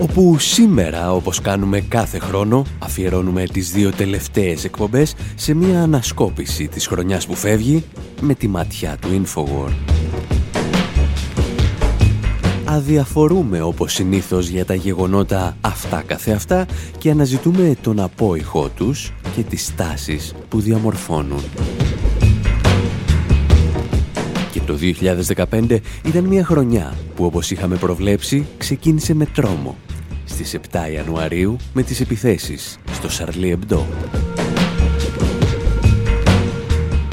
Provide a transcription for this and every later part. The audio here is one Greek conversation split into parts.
Όπου σήμερα, όπως κάνουμε κάθε χρόνο, αφιερώνουμε τις δύο τελευταίες εκπομπές σε μια ανασκόπηση της χρονιάς που φεύγει με τη ματιά του Infowar. Αδιαφορούμε όπως συνήθως για τα γεγονότα αυτά καθεαυτά και αναζητούμε τον απόϊχό τους και τις στάσεις που διαμορφώνουν. Και το 2015 ήταν μια χρονιά που όπως είχαμε προβλέψει ξεκίνησε με τρόμο στις 7 Ιανουαρίου με τις επιθέσεις στο Σαρλί Εμπντό.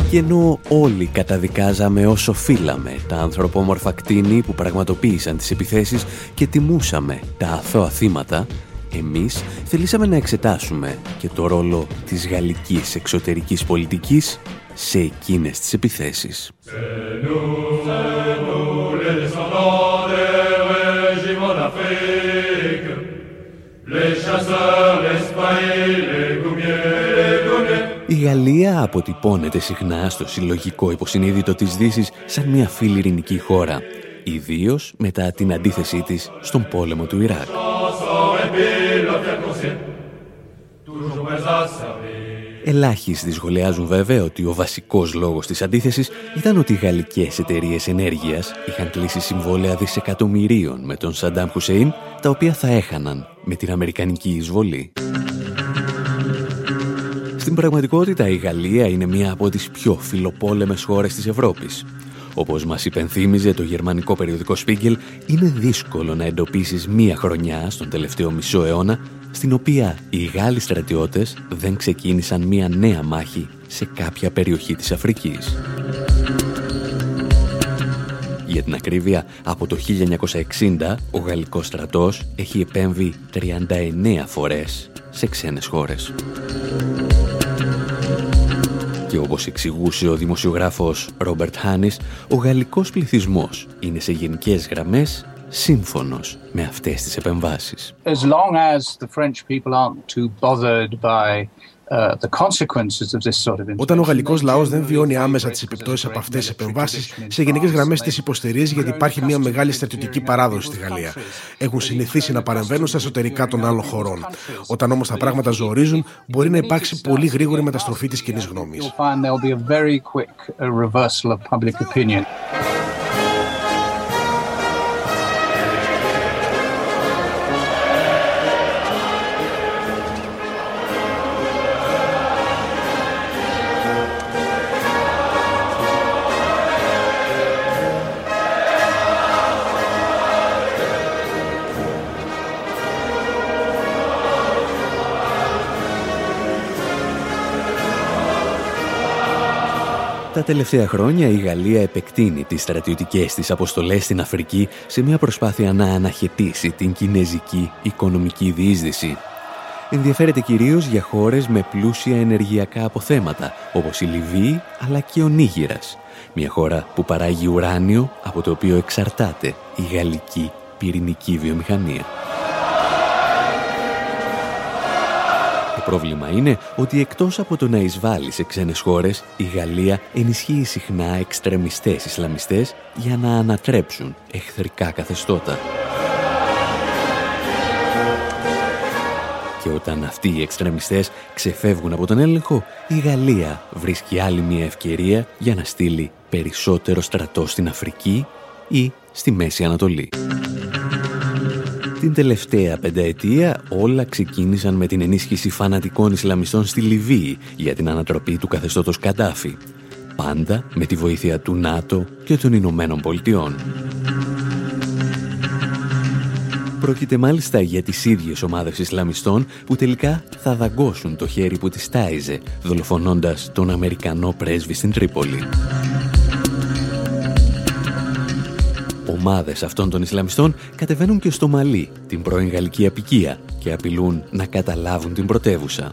Και ενώ όλοι καταδικάζαμε όσο φύλαμε τα ανθρωπόμορφα κτίνη που πραγματοποίησαν τις επιθέσεις και τιμούσαμε τα αθώα θύματα, εμείς θελήσαμε να εξετάσουμε και το ρόλο της γαλλικής εξωτερικής πολιτικής σε εκείνες τις επιθέσεις. Η Γαλλία αποτυπώνεται συχνά στο συλλογικό υποσυνείδητο της δύσης σαν μια φίλη ειρηνική χώρα, ιδίως μετά την αντίθεσή της στον πόλεμο του Ιράκ. Ελάχιστοι σχολιάζουν βέβαια ότι ο βασικός λόγος της αντίθεσης ήταν ότι οι γαλλικές εταιρείες ενέργειας είχαν κλείσει συμβόλαια δισεκατομμυρίων με τον Σαντάμ Χουσέιν, τα οποία θα έχαναν με την Αμερικανική εισβολή. Στην πραγματικότητα η Γαλλία είναι μία από τις πιο φιλοπόλεμες χώρες της Ευρώπης. Όπως μας υπενθύμιζε το γερμανικό περιοδικό Spiegel, είναι δύσκολο να εντοπίσεις μία χρονιά στον τελευταίο μισό αιώνα στην οποία οι Γάλλοι στρατιώτες δεν ξεκίνησαν μία νέα μάχη σε κάποια περιοχή της Αφρικής. Για την ακρίβεια, από το 1960 ο γαλλικός στρατός έχει επέμβει 39 φορές σε ξένες χώρες. Και όπως εξηγούσε ο δημοσιογράφος Ρόμπερτ Χάνης, ο γαλλικός πληθυσμός είναι σε γενικές γραμμές σύμφωνος με αυτές τις επεμβάσεις. As long as the French people aren't too bothered by uh, όταν ο γαλλικός λαός δεν βιώνει άμεσα τις επιπτώσεις από αυτές τις επεμβάσεις, σε γενικές γραμμές τις υποστηρίζει γιατί υπάρχει μια μεγάλη στρατιωτική παράδοση στη Γαλλία. Έχουν συνηθίσει να παρεμβαίνουν στα εσωτερικά των άλλων χωρών. Όταν όμως τα πράγματα ζορίζουν, μπορεί να υπάρξει πολύ γρήγορη μεταστροφή της κοινής γνώμης. Τα τελευταία χρόνια η Γαλλία επεκτείνει τις στρατιωτικές της αποστολές στην Αφρική σε μια προσπάθεια να αναχαιτήσει την κινέζικη οικονομική διείσδυση. Ενδιαφέρεται κυρίως για χώρες με πλούσια ενεργειακά αποθέματα, όπως η Λιβύη αλλά και ο Νίγηρας, μια χώρα που παράγει ουράνιο από το οποίο εξαρτάται η γαλλική πυρηνική βιομηχανία. Πρόβλημα είναι ότι εκτός από το να εισβάλλει σε ξένες χώρες, η Γαλλία ενισχύει συχνά εξτρεμιστές Ισλαμιστές για να ανατρέψουν εχθρικά καθεστώτα. Και όταν αυτοί οι εξτρεμιστές ξεφεύγουν από τον έλεγχο, η Γαλλία βρίσκει άλλη μια ευκαιρία για να στείλει περισσότερο στρατό στην Αφρική ή στη Μέση Ανατολή. Την τελευταία πενταετία όλα ξεκίνησαν με την ενίσχυση φανατικών Ισλαμιστών στη Λιβύη για την ανατροπή του καθεστώτος Καντάφη. Πάντα με τη βοήθεια του ΝΑΤΟ και των Ηνωμένων Πολιτειών. Πρόκειται μάλιστα για τις ίδιες ομάδες Ισλαμιστών που τελικά θα δαγκώσουν το χέρι που τις τάιζε, δολοφονώντας τον Αμερικανό πρέσβη στην Τρίπολη. Ομάδες αυτών των Ισλαμιστών κατεβαίνουν και στο Μαλί, την πρώην Γαλλική απικία, και απειλούν να καταλάβουν την πρωτεύουσα.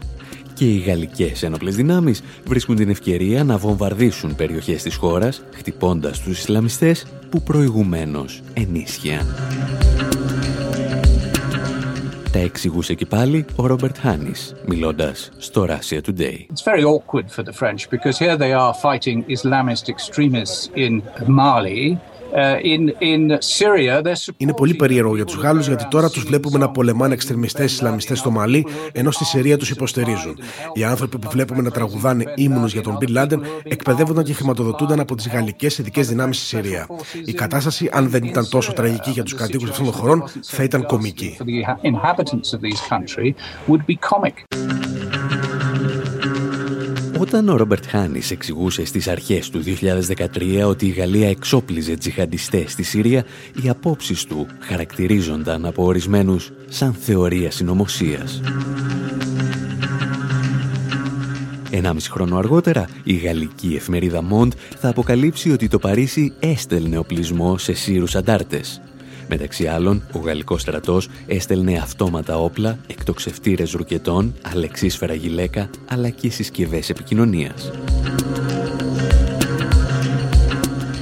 Και οι γαλλικές ένοπλες δυνάμεις βρίσκουν την ευκαιρία να βομβαρδίσουν περιοχές της χώρας, χτυπώντας τους Ισλαμιστές που προηγουμένως ενίσχυαν. Τα εξηγούσε και πάλι ο Ρόμπερτ Χάνης, μιλώντας στο Russia Today. It's very awkward for the French because here they are fighting Islamist extremists in Mali ε, Είναι πολύ περίεργο για τους Γάλλους γιατί τώρα τους βλέπουμε να πολεμάνε εξτρεμιστές Ισλαμιστές στο Μαλί, ενώ στη Συρία τους υποστηρίζουν. Οι άνθρωποι που βλέπουμε να τραγουδάνε ύμνου για τον Μπιν Λάντεν εκπαιδεύονταν και χρηματοδοτούνταν από τις γαλλικές ειδικές δυνάμεις στη Συρία. Η κατάσταση, αν δεν ήταν τόσο τραγική για τους κατοίκους αυτών των χωρών, θα ήταν κομική. Όταν ο Ρόμπερτ Χάνης εξηγούσε στις αρχές του 2013 ότι η Γαλλία εξόπλιζε τζιχαντιστές στη Συρία, οι απόψεις του χαρακτηρίζονταν από ορισμένους σαν θεωρία συνωμοσίας. Ενάμιση χρόνο αργότερα, η γαλλική εφημερίδα Mond θα αποκαλύψει ότι το Παρίσι έστελνε οπλισμό σε Σύρους αντάρτες Μεταξύ άλλων, ο γαλλικός στρατός έστελνε αυτόματα όπλα, εκτοξευτήρες ρουκετών, αλεξίσφαιρα γυλαίκα, αλλά και συσκευές επικοινωνίας.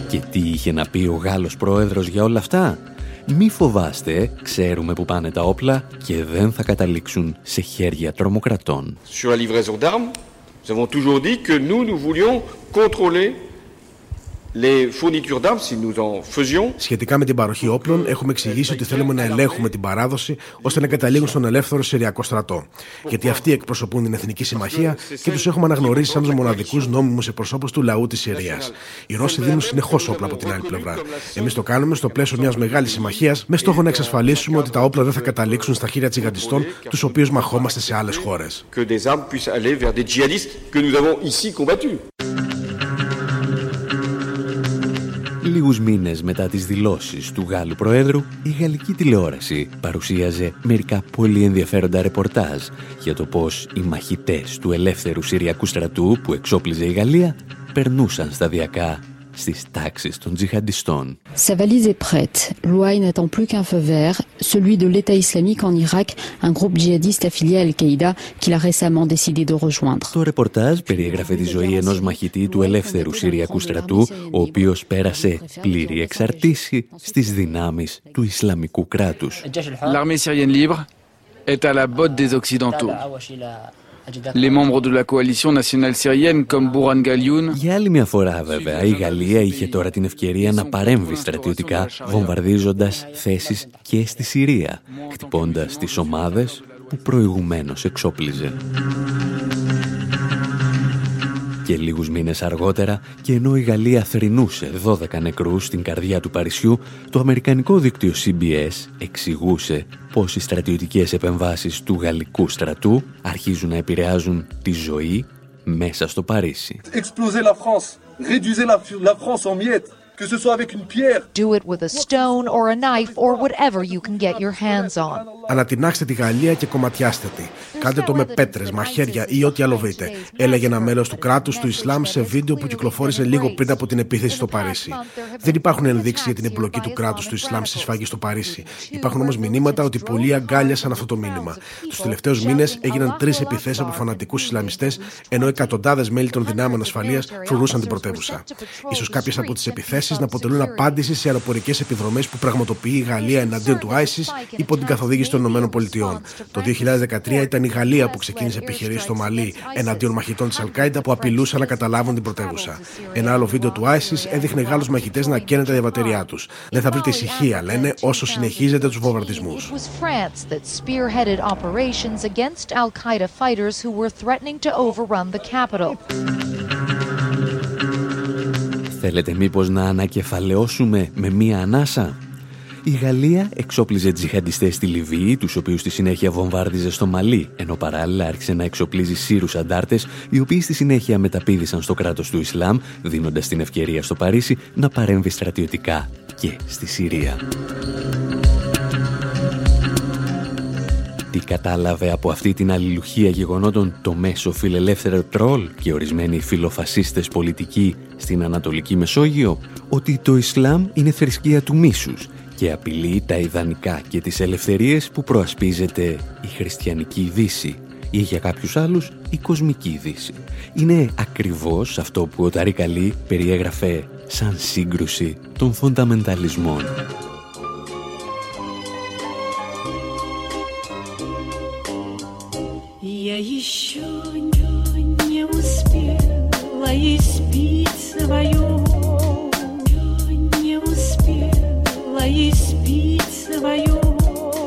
Και τι είχε να πει ο Γάλλος πρόεδρος για όλα αυτά; Μη φοβάστε, ξέρουμε που πάνε τα όπλα και δεν θα καταλήξουν σε χέρια τρομοκρατών. Sur la livraison d'armes, nous avons toujours dit que nous, nous voulions contrôler Σχετικά με την παροχή όπλων, έχουμε εξηγήσει ότι θέλουμε να ελέγχουμε την παράδοση ώστε να καταλήγουν στον ελεύθερο Συριακό στρατό. Γιατί αυτοί εκπροσωπούν την Εθνική Συμμαχία και τους έχουμε αναγνωρίσει σαν τους μοναδικούς νόμιμους εκπροσώπους του λαού της Συρίας. Οι Ρώσοι δίνουν συνεχώς όπλα από την άλλη πλευρά. Εμείς το κάνουμε στο πλαίσιο μιας μεγάλης συμμαχίας με στόχο να εξασφαλίσουμε ότι τα όπλα δεν θα καταλήξουν στα χέρια τσιγαντιστών, τους οποίους μαχόμαστε σε άλλες χώρες. Λίγους μήνες μετά τις δηλώσεις του Γάλλου Προέδρου, η γαλλική τηλεόραση παρουσίαζε μερικά πολύ ενδιαφέροντα ρεπορτάζ για το πώς οι μαχητές του ελεύθερου Συριακού στρατού που εξόπλιζε η Γαλλία περνούσαν σταδιακά στις τάξεις των τζιχαντιστών. Sa valise est prête. L'Ouai n'attend plus qu'un feu vert, celui de l'État islamique en Irak, un groupe djihadiste affilié à Al-Qaïda qu'il a récemment décidé de rejoindre. Το ρεπορτάζ περιέγραφε τη ζωή ενός μαχητή του ελεύθερου Συριακού στρατού, ο οποίος πέρασε πλήρη εξαρτήση στις δυνάμεις του Ισλαμικού κράτους. L'armée syrienne libre est à la botte des Occidentaux. Les membres de la coalition nationale syrienne comme Bouran Galioun. Για άλλη μια φορά βέβαια η Γαλλία είχε τώρα την ευκαιρία να παρέμβει στρατιωτικά βομβαρδίζοντας θέσεις και στη Συρία, χτυπώντας τις ομάδες που προηγουμένως εξόπλιζε. Και λίγους μήνες αργότερα, και ενώ η Γαλλία θρυνούσε 12 νεκρούς στην καρδιά του Παρισιού, το αμερικανικό δίκτυο CBS εξηγούσε πως οι στρατιωτικές επεμβάσεις του γαλλικού στρατού αρχίζουν να επηρεάζουν τη ζωή μέσα στο Παρίσι. la France, la France en miettes. que ce soit avec une pierre. Do it with a stone or a knife or whatever you can get your hands on. Ανατινάξτε τη Γαλλία και κομματιάστε τη. Κάντε το με πέτρες, μαχαίρια ή ό,τι άλλο βρείτε. Έλεγε ένα μέλος του κράτους του Ισλάμ σε βίντεο που κυκλοφόρησε λίγο πριν από την επίθεση στο Παρίσι. Δεν υπάρχουν ενδείξεις για την εμπλοκή του κράτους του Ισλάμ στη σφαγή στο Παρίσι. Υπάρχουν όμως μηνύματα ότι πολλοί αγκάλιασαν αυτό το μήνυμα. Τους τελευταίους μήνες έγιναν τρεις επιθέσεις από φανατικούς Ισλαμιστές, ενώ εκατοντάδες μέλη των δυνάμεων ασφαλείας φρουρούσαν την πρωτεύουσα. σω κάποιες από τις επιθέσεις να αποτελούν απάντηση σε αεροπορικές επιδρομές που πραγματοποιεί η Γαλλία εναντίον του ISIS υπό την καθοδήγηση των ΗΠΑ. Το 2013 ήταν η Γαλλία που ξεκίνησε επιχειρήσεις στο Μαλί εναντίον μαχητών της Αλκάιντα που απειλούσαν να καταλάβουν την πρωτεύουσα. Ένα άλλο βίντεο του ISIS έδειχνε Γάλλους μαχητές να καίνε τα διαβατήριά τους. Δεν θα βρείτε ησυχία, λένε, όσο συνεχίζετε τους βομβαρδισμούς. Θέλετε μήπως να ανακεφαλαιώσουμε με μία ανάσα; Η Γαλλία εξόπλιζε τζιχαντιστές στη Λιβύη, τους οποίους στη συνέχεια βομβάρδιζε στο Μαλί, ενώ παράλληλα άρχισε να εξοπλίζει Σύρους αντάρτες, οι οποίοι στη συνέχεια μεταπίδησαν στο κράτος του Ισλάμ, δίνοντας την ευκαιρία στο Παρίσι να παρέμβει στρατιωτικά και στη Συρία. Τι κατάλαβε από αυτή την αλληλουχία γεγονότων το μέσο φιλελεύθερο τρόλ και ορισμένοι φιλοφασίστες πολιτικοί στην Ανατολική Μεσόγειο; Ότι το Ισλάμ είναι θρησκεία του μίσους και απειλεί τα ιδανικά και τις ελευθερίες που προασπίζεται η χριστιανική δύση ή για κάποιους άλλους η κοσμική δύση. Είναι ακριβώς αυτό που ο Ταρίκαλή περιέγραφε σαν σύγκρουση των φονταμενταλισμών. Я еще не успела испить свою,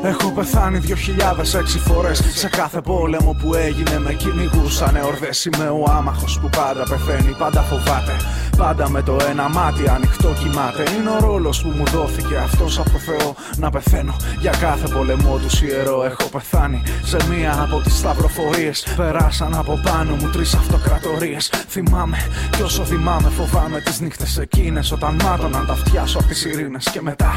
Έχω πεθάνει δυο χιλιάδες έξι φορές Σε κάθε πόλεμο που έγινε. Με κυνηγούσανε ορδές. Είμαι ο άμαχος που πάντα πεθαίνει, πάντα φοβάται Πάντα με το ένα μάτι ανοιχτό κοιμάται. Είναι ο ρόλος που μου δόθηκε αυτός από το Θεό Να πεθαίνω. Για κάθε πολεμό του ιερό Έχω πεθάνει. Σε μία από τις σταυροφορίες Περάσαν από πάνω μου τρεις αυτοκρατορίες. Θυμάμαι κι όσο θυμάμαι φοβάμαι τις νύχτες εκείνες Όταν μάτωναν τα φτιάσω από τις ειρήνες. Και μετά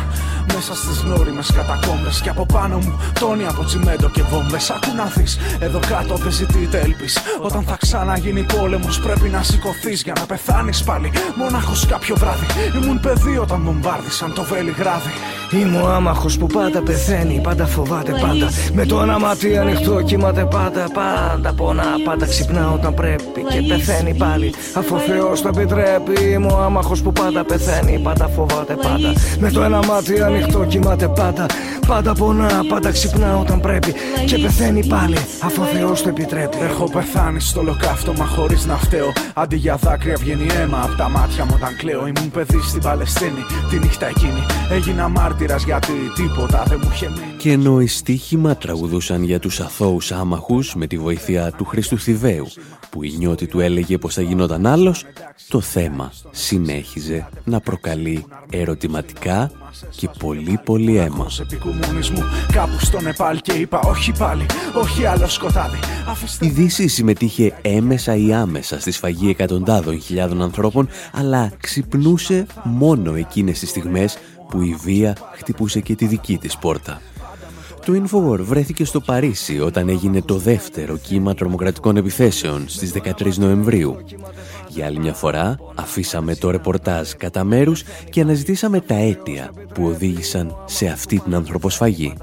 μέσα στις γνώριμες κατακόμπες Και από πάνω μου τόνι από τσιμέντο και βόμβες. Άκου να δεις, εδώ κάτω δεν ζητείτε έλπις Όταν θα ξαναγίνει πόλεμος πρέπει να σηκωθείς για να πεθάνεις πάλι Μονάχος κάποιο βράδυ. Ήμουν παιδί όταν βομβάρδισαν το Βελιγράδι Είμαι ο άμαχος που πάντα πεθαίνει, πάντα φοβάται πάντα. Με το ένα μάτι ανοιχτό κοιμάται πάντα, πάντα πονά Πάντα ξυπνά όταν πρέπει και πεθαίνει πάλι. Αφού ο Θεός το επιτρέπει Είμαι ο άμαχος που πάντα πεθαίνει, πάντα φοβάται πάντα. Με το ένα μάτι ανοιχτό κοιμάται πάντα. Πάντα πονά, πάντα ξυπνά όταν πρέπει Και πεθαίνει πάλι, αφού ο Θεός το επιτρέπει. Έχω πεθάνει στο λοκαύτωμα χωρίς να φταίω. Αντί για δάκρυα βγαίνει αίμα από τα μάτια μου όταν κλαίω. Ήμουν παιδί στην Παλαιστίνη, τη νύχτα εκείνη. Έγινα μάρτυρας γιατί τίποτα δεν μου είχε μείνει Και ενώ οι στοίχημα τραγουδούσαν για τους αθώους άμαχους Με τη βοήθεια του Χριστού Θηβαίου Που η νιώτη του έλεγε πως θα γινόταν άλλος Το θέμα συνέχιζε να προκαλεί ερωτηματικά και πολύ πολύ αίμα. Κάπου στο Νεπάλ και είπα όχι πάλι, όχι άλλο σκοτάδι. Η Δύση συμμετείχε έμεσα ή άμεσα στη σφαγή εκατοντάδων χιλιάδων ανθρώπων, αλλά ξυπνούσε μόνο εκείνες τις στιγμές που η βία χτυπούσε και τη δική της πόρτα. Το Infowar βρέθηκε στο Παρίσι όταν έγινε το δεύτερο κύμα τρομοκρατικών επιθέσεων στις 13 Νοεμβρίου. Για άλλη μια φορά αφήσαμε το ρεπορτάζ κατά μέρους και αναζητήσαμε τα αίτια που οδήγησαν σε αυτή την ανθρωποσφαγή.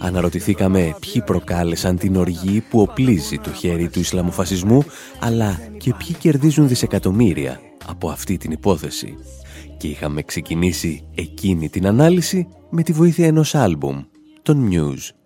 Αναρωτηθήκαμε ποιοι προκάλεσαν την οργή που οπλίζει το χέρι του Ισλαμοφασισμού, αλλά και ποιοι κερδίζουν δισεκατομμύρια από αυτή την υπόθεση. Και είχαμε ξεκινήσει εκείνη την ανάλυση με τη βοήθεια ενός άλμπουμ, τον News.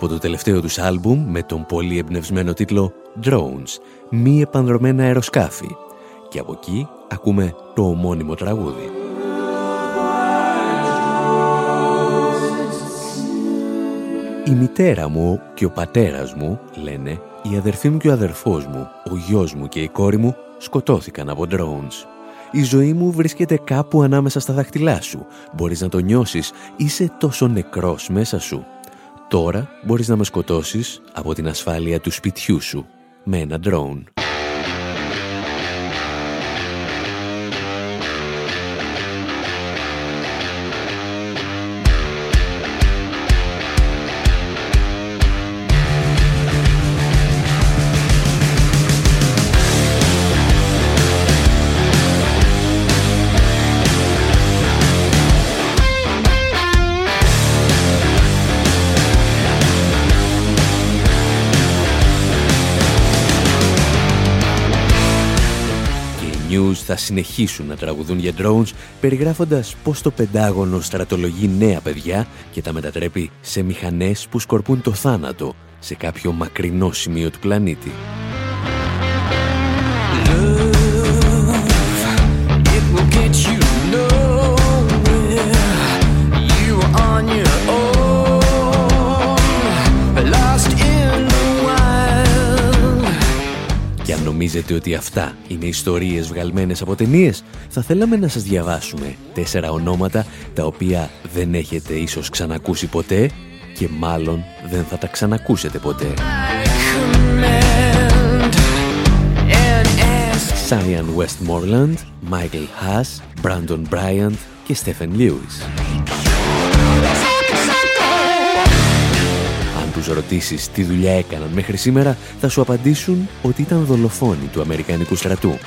Από το τελευταίο τους άλμπουμ με τον πολύ εμπνευσμένο τίτλο Drones, μη επανδρομένα αεροσκάφη. Και από εκεί ακούμε το ομώνυμο τραγούδι. Η μητέρα μου και ο πατέρας μου, λένε, η αδερφή μου και ο αδερφός μου, ο γιος μου και η κόρη μου σκοτώθηκαν από drones. Η ζωή μου βρίσκεται κάπου ανάμεσα στα δάχτυλά σου. Μπορείς να το νιώσεις. Είσαι τόσο νεκρός μέσα σου. Τώρα μπορείς να με σκοτώσεις από την ασφάλεια του σπιτιού σου με ένα drone. Θα συνεχίσουν να τραγουδούν για drones περιγράφοντας πως το Πεντάγωνο στρατολογεί νέα παιδιά και τα μετατρέπει σε μηχανές που σκορπούν το θάνατο σε κάποιο μακρινό σημείο του πλανήτη. Νομίζετε ότι αυτά είναι ιστορίες βγαλμένες από ταινίες, θα θέλαμε να σας διαβάσουμε τέσσερα ονόματα τα οποία δεν έχετε ίσως ξανακούσει ποτέ και μάλλον δεν θα τα ξανακούσετε ποτέ. Σάιαν Westmoreland, Michael Haas, Brandon Bryant και Stephen Lewis. Τους ρωτήσεις τι δουλειά έκαναν μέχρι σήμερα, θα σου απαντήσουν ότι ήταν δολοφόνοι του Αμερικανικού στρατού.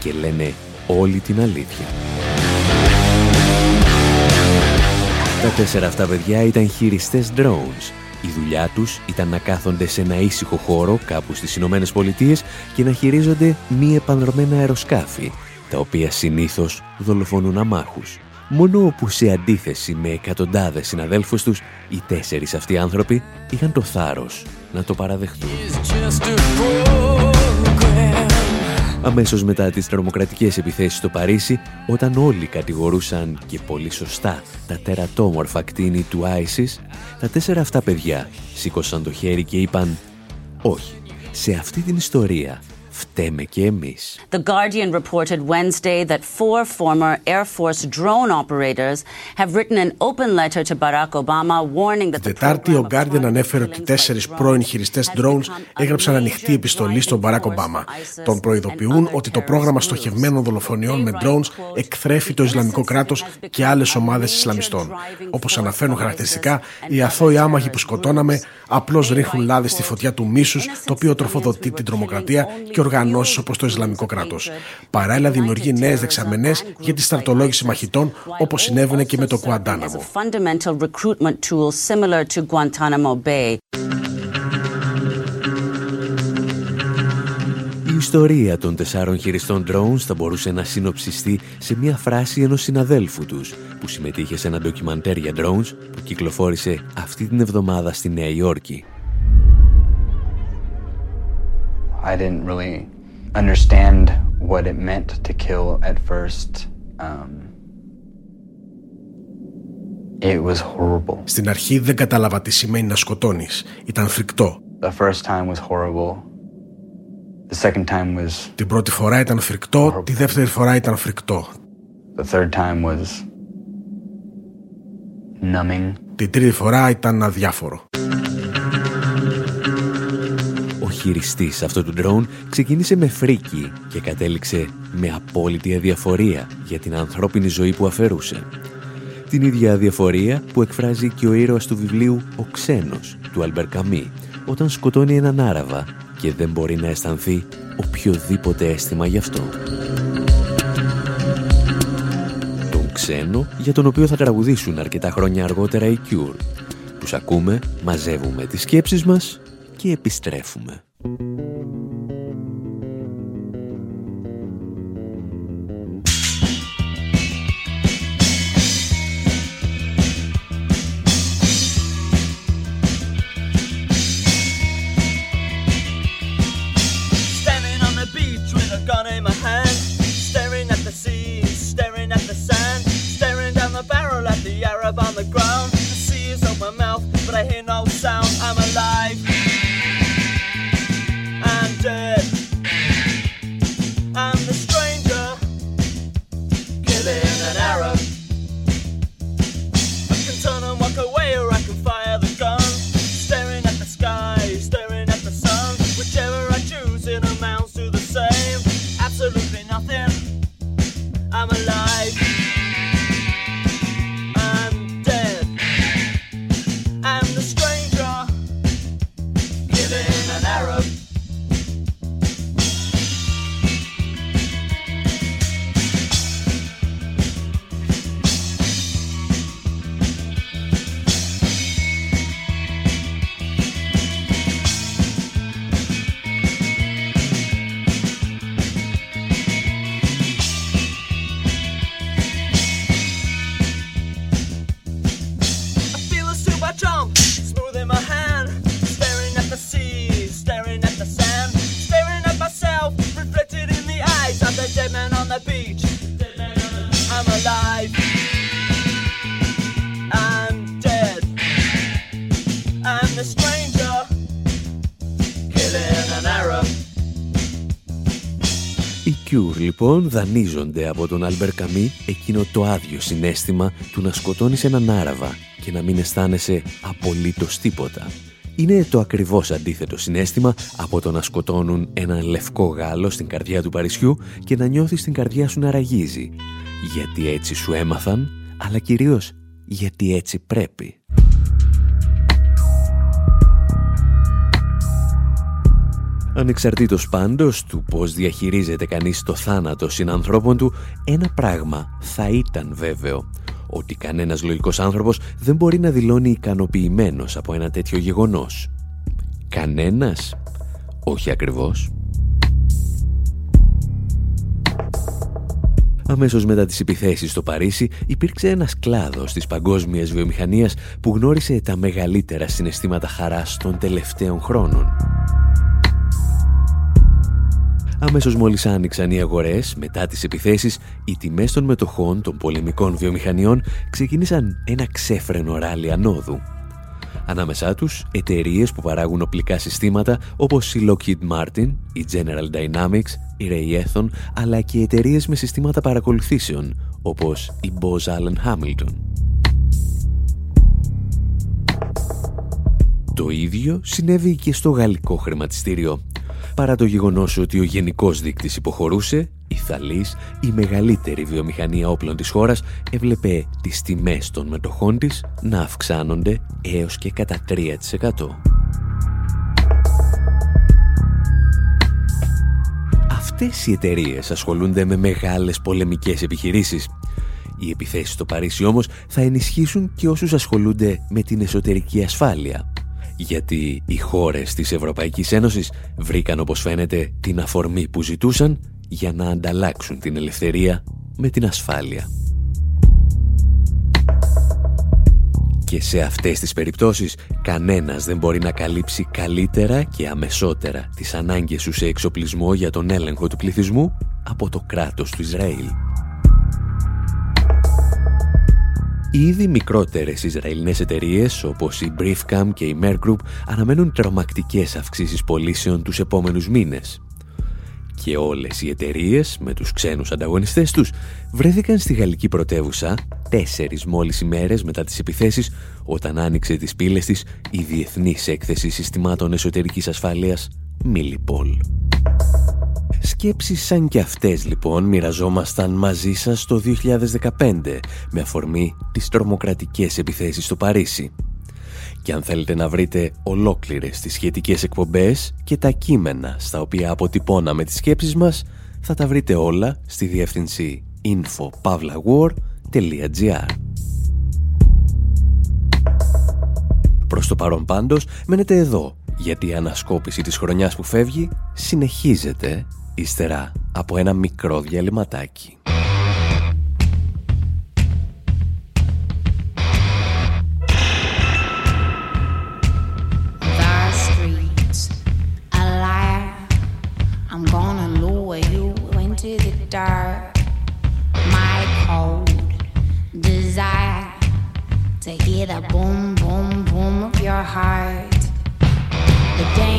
Και λένε όλη την αλήθεια. Τα τέσσερα αυτά παιδιά ήταν χειριστές drones. Η δουλειά τους ήταν να κάθονται σε ένα ήσυχο χώρο κάπου στις Ηνωμένες Πολιτείες και να χειρίζονται μη επανδρομένα αεροσκάφη, τα οποία συνήθως δολοφονούν αμάχους. Μόνο που σε αντίθεση με εκατοντάδες συναδέλφους τους, οι τέσσερις αυτοί άνθρωποι είχαν το θάρρος να το παραδεχτούν. Αμέσως μετά τις τρομοκρατικές επιθέσεις στο Παρίσι, όταν όλοι κατηγορούσαν και πολύ σωστά τα τερατόμορφα κτίνη του ISIS, τα τέσσερα αυτά παιδιά σήκωσαν το χέρι και είπαν «Όχι, σε αυτή την ιστορία φταίμε και εμείς. The Guardian reported Wednesday that four former Air Force drone operators have written an open letter to Barack Obama warning that the Τετάρτη ο Guardian ανέφερε ότι τέσσερις πρώην χειριστές drones έγραψαν ανοιχτή επιστολή στον Barack Obama. Τον προειδοποιούν ότι το πρόγραμμα στοχευμένων δολοφονιών με drones εκθρέφει το Ισλαμικό κράτος και άλλες ομάδες Ισλαμιστών. Όπως αναφέρουν χαρακτηριστικά, οι αθώοι άμαχοι που σκοτώναμε απλώς ρίχνουν λάδι στη φωτιά του μίσους, το οποίο τροφοδοτεί την τρομοκρατία και οργανώσεις όπως το Ισλαμικό κράτος. Παράλληλα, δημιουργεί νέες δεξαμενές για τη στρατολόγηση μαχητών, όπως συνέβαινε και με το Κουαντάναμο. Η ιστορία των τεσσάρων χειριστών drones θα μπορούσε να συνοψιστεί σε μια φράση ενός συναδέλφου τους που συμμετείχε σε ένα ντοκιμαντέρ για drones που κυκλοφόρησε αυτή την εβδομάδα στη Νέα Υόρκη. I didn't really understand what it meant to kill at first. Um, it was horrible. Στην αρχή δεν κατάλαβα τι σημαίνει να σκοτώνεις. Ήταν φρικτό. The first time was horrible. The second time was Την πρώτη φορά ήταν φρικτό, τη δεύτερη φορά ήταν φρικτό. The third time was numbing. Την τρίτη φορά ήταν αδιάφορο χειριστής αυτού του drone ξεκίνησε με φρίκι και κατέληξε με απόλυτη αδιαφορία για την ανθρώπινη ζωή που αφαιρούσε. Την ίδια αδιαφορία που εκφράζει και ο ήρωας του βιβλίου «Ο ξένος» του Αλμπερ Καμί όταν σκοτώνει έναν Άραβα και δεν μπορεί να αισθανθεί οποιοδήποτε αίσθημα γι' αυτό. Τον ξένο για τον οποίο θα τραγουδήσουν αρκετά χρόνια αργότερα οι Cure. Τους ακούμε, μαζεύουμε τις σκέψεις μας και επιστρέφουμε. Οι Cure λοιπόν δανείζονται από τον Άλμπερ Καμί εκείνο το άδειο συναίσθημα του να σκοτώνεις έναν Άραβα και να μην αισθάνεσαι απολύτως τίποτα. Είναι το ακριβώς αντίθετο συναίσθημα από το να σκοτώνουν έναν λευκό Γάλλο στην καρδιά του Παρισιού και να νιώθεις την καρδιά σου να ραγίζει. Γιατί έτσι σου έμαθαν, αλλά κυρίως γιατί έτσι πρέπει. Ανεξαρτήτως πάντως του πώς διαχειρίζεται κανείς το θάνατο συνανθρώπων του, ένα πράγμα θα ήταν βέβαιο. Ότι κανένας λογικός άνθρωπος δεν μπορεί να δηλώνει ικανοποιημένος από ένα τέτοιο γεγονός. Κανένας; Όχι ακριβώς. Αμέσως μετά τις επιθέσεις στο Παρίσι υπήρξε ένας κλάδος της παγκόσμιας βιομηχανίας που γνώρισε τα μεγαλύτερα συναισθήματα χαράς των τελευταίων χρόνων. Αμέσως μόλις άνοιξαν οι αγορές, μετά τις επιθέσεις, οι τιμές των μετοχών των πολεμικών βιομηχανιών ξεκίνησαν ένα ξέφρενο ράλι ανόδου. Ανάμεσά τους, εταιρείες που παράγουν οπλικά συστήματα όπως η Lockheed Martin, η General Dynamics, η Raytheon, αλλά και εταιρείες με συστήματα παρακολουθήσεων όπως η Bose Allen Hamilton. Το ίδιο συνέβη και στο γαλλικό χρηματιστήριο. Παρά το γεγονός ότι ο γενικός δείκτης υποχωρούσε, η Θαλής, η μεγαλύτερη βιομηχανία όπλων της χώρας, έβλεπε τις τιμές των μετοχών της να αυξάνονται έως και κατά 3%. Αυτές οι εταιρείες ασχολούνται με μεγάλες πολεμικές επιχειρήσεις. Οι επιθέσεις στο Παρίσι όμως θα ενισχύσουν και όσους ασχολούνται με την εσωτερική ασφάλεια γιατί οι χώρες της Ευρωπαϊκής Ένωσης βρήκαν όπως φαίνεται την αφορμή που ζητούσαν για να ανταλλάξουν την ελευθερία με την ασφάλεια. Και σε αυτές τις περιπτώσεις κανένας δεν μπορεί να καλύψει καλύτερα και αμεσότερα τις ανάγκες σου σε εξοπλισμό για τον έλεγχο του πληθυσμού από το κράτος του Ισραήλ. Ήδη μικρότερες Ισραηλινές εταιρείες όπως η Briefcam και η Mer Group αναμένουν τρομακτικές αυξήσεις πωλήσεων τους επόμενους μήνες. Και όλες οι εταιρείες με τους ξένους ανταγωνιστές τους βρέθηκαν στη γαλλική πρωτεύουσα τέσσερις μόλις ημέρες μετά τις επιθέσεις όταν άνοιξε τις πύλες της η Διεθνής Έκθεση Συστημάτων Εσωτερικής Ασφάλειας Millipol. Σκέψεις σαν και αυτές λοιπόν μοιραζόμασταν μαζί σας το 2015 με αφορμή τις τρομοκρατικές επιθέσεις στο Παρίσι. Και αν θέλετε να βρείτε ολόκληρες τις σχετικές εκπομπές και τα κείμενα στα οποία αποτυπώναμε τις σκέψεις μας, θα τα βρείτε όλα στη διεύθυνση info.pavlawar.gr Προς το παρόν πάντως μένετε εδώ, γιατί η ανασκόπηση της χρονιάς που φεύγει συνεχίζεται ύστερα από ένα μικρό διαλυματάκι. to hear the boom, boom, boom of your heart. The danger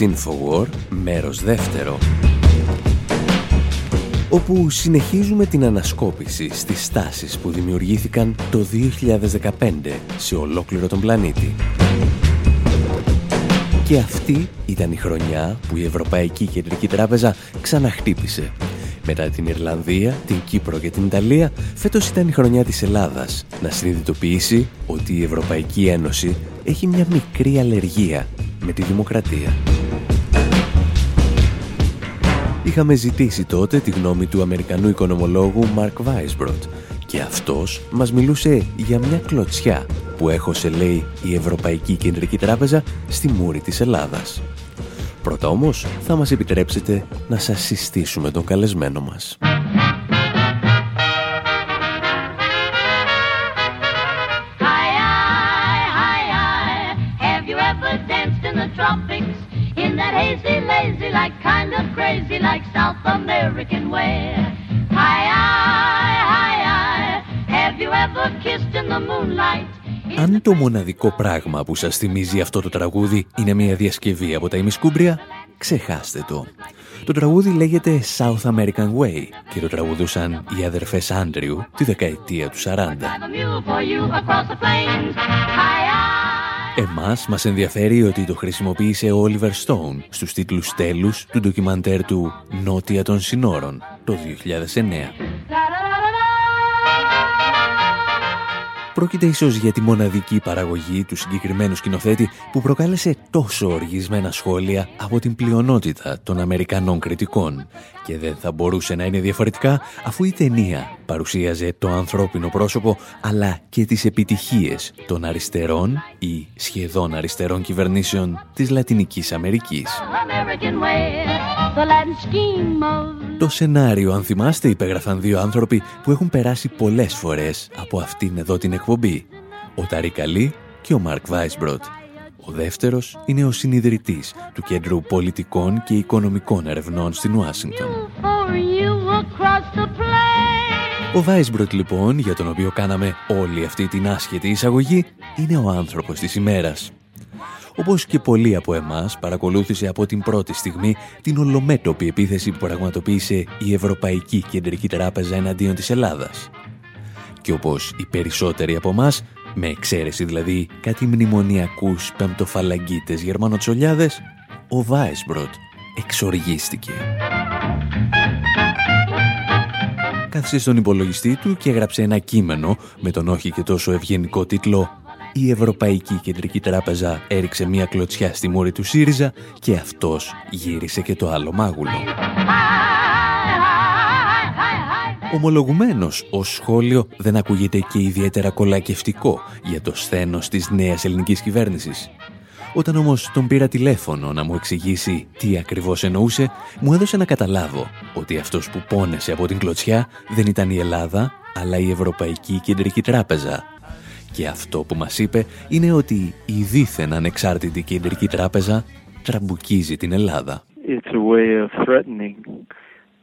εκπομπή Infowar, μέρος δεύτερο όπου συνεχίζουμε την ανασκόπηση στις στάσεις που δημιουργήθηκαν το 2015 σε ολόκληρο τον πλανήτη. Και αυτή ήταν η χρονιά που η Ευρωπαϊκή Κεντρική Τράπεζα ξαναχτύπησε. Μετά την Ιρλανδία, την Κύπρο και την Ιταλία, φέτος ήταν η χρονιά της Ελλάδας να συνειδητοποιήσει ότι η Ευρωπαϊκή Ένωση έχει μια μικρή αλλεργία με τη δημοκρατία. Είχαμε ζητήσει τότε τη γνώμη του Αμερικανού οικονομολόγου Μαρκ Βάισμπροτ και αυτός μας μιλούσε για μια κλωτσιά που έχωσε, λέει, η Ευρωπαϊκή Κεντρική Τράπεζα στη μούρη της Ελλάδας. Πρώτα όμως θα μας επιτρέψετε να σας συστήσουμε τον καλεσμένο μας. Αν το μοναδικό πράγμα που σας θυμίζει αυτό το τραγούδι είναι μια διασκευή από τα ημισκούμπρια, ξεχάστε το. Το τραγούδι λέγεται South American Way και το τραγουδούσαν οι αδερφές Άντριου τη δεκαετία του 40. Εμάς μας ενδιαφέρει ότι το χρησιμοποίησε ο Oliver Stone στους τίτλους τέλους του ντοκιμαντέρ του «Νότια των Συνόρων» το 2009. Πρόκειται ίσως για τη μοναδική παραγωγή του συγκεκριμένου σκηνοθέτη που προκάλεσε τόσο οργισμένα σχόλια από την πλειονότητα των Αμερικανών κριτικών. Και δεν θα μπορούσε να είναι διαφορετικά αφού η ταινία παρουσίαζε το ανθρώπινο πρόσωπο αλλά και τις επιτυχίες των αριστερών ή σχεδόν αριστερών κυβερνήσεων της Λατινικής Αμερικής. Το σενάριο, αν θυμάστε, υπέγραφαν δύο άνθρωποι που έχουν περάσει πολλές φορές από αυτήν εδώ την εκπομπή. Ο Ταρί Καλή και ο Μαρκ Βάισμπροτ. Ο δεύτερος είναι ο συνειδητής του Κέντρου Πολιτικών και Οικονομικών Ερευνών στην Ουάσιγκτον. Ο Βάισμπροτ λοιπόν, για τον οποίο κάναμε όλη αυτή την άσχετη εισαγωγή, είναι ο άνθρωπος της ημέρας όπως και πολλοί από εμάς παρακολούθησε από την πρώτη στιγμή την ολομέτωπη επίθεση που πραγματοποίησε η Ευρωπαϊκή Κεντρική Τράπεζα εναντίον της Ελλάδας. Και όπως οι περισσότεροι από εμάς, με εξαίρεση δηλαδή κάτι μνημονιακούς πεμπτοφαλαγγίτες γερμανοτσολιάδες, ο Βάισμπροτ εξοργίστηκε. Κάθισε στον υπολογιστή του και έγραψε ένα κείμενο με τον όχι και τόσο ευγενικό τίτλο η Ευρωπαϊκή Κεντρική Τράπεζα έριξε μία κλωτσιά στη μούρη του ΣΥΡΙΖΑ και αυτός γύρισε και το άλλο μάγουλο. Ομολογουμένως, ως σχόλιο δεν ακούγεται και ιδιαίτερα κολακευτικό για το σθένος της νέας ελληνικής κυβέρνησης. Όταν όμως τον πήρα τηλέφωνο να μου εξηγήσει τι ακριβώς εννοούσε, μου έδωσε να καταλάβω ότι αυτός που πόνεσε από την κλωτσιά δεν ήταν η Ελλάδα, αλλά η Ευρωπαϊκή Κεντρική Τράπεζα, και αυτό που μας είπε είναι ότι η δίθεν ανεξάρτητη κεντρική τράπεζα τραμπουκίζει την Ελλάδα. It's a way of threatening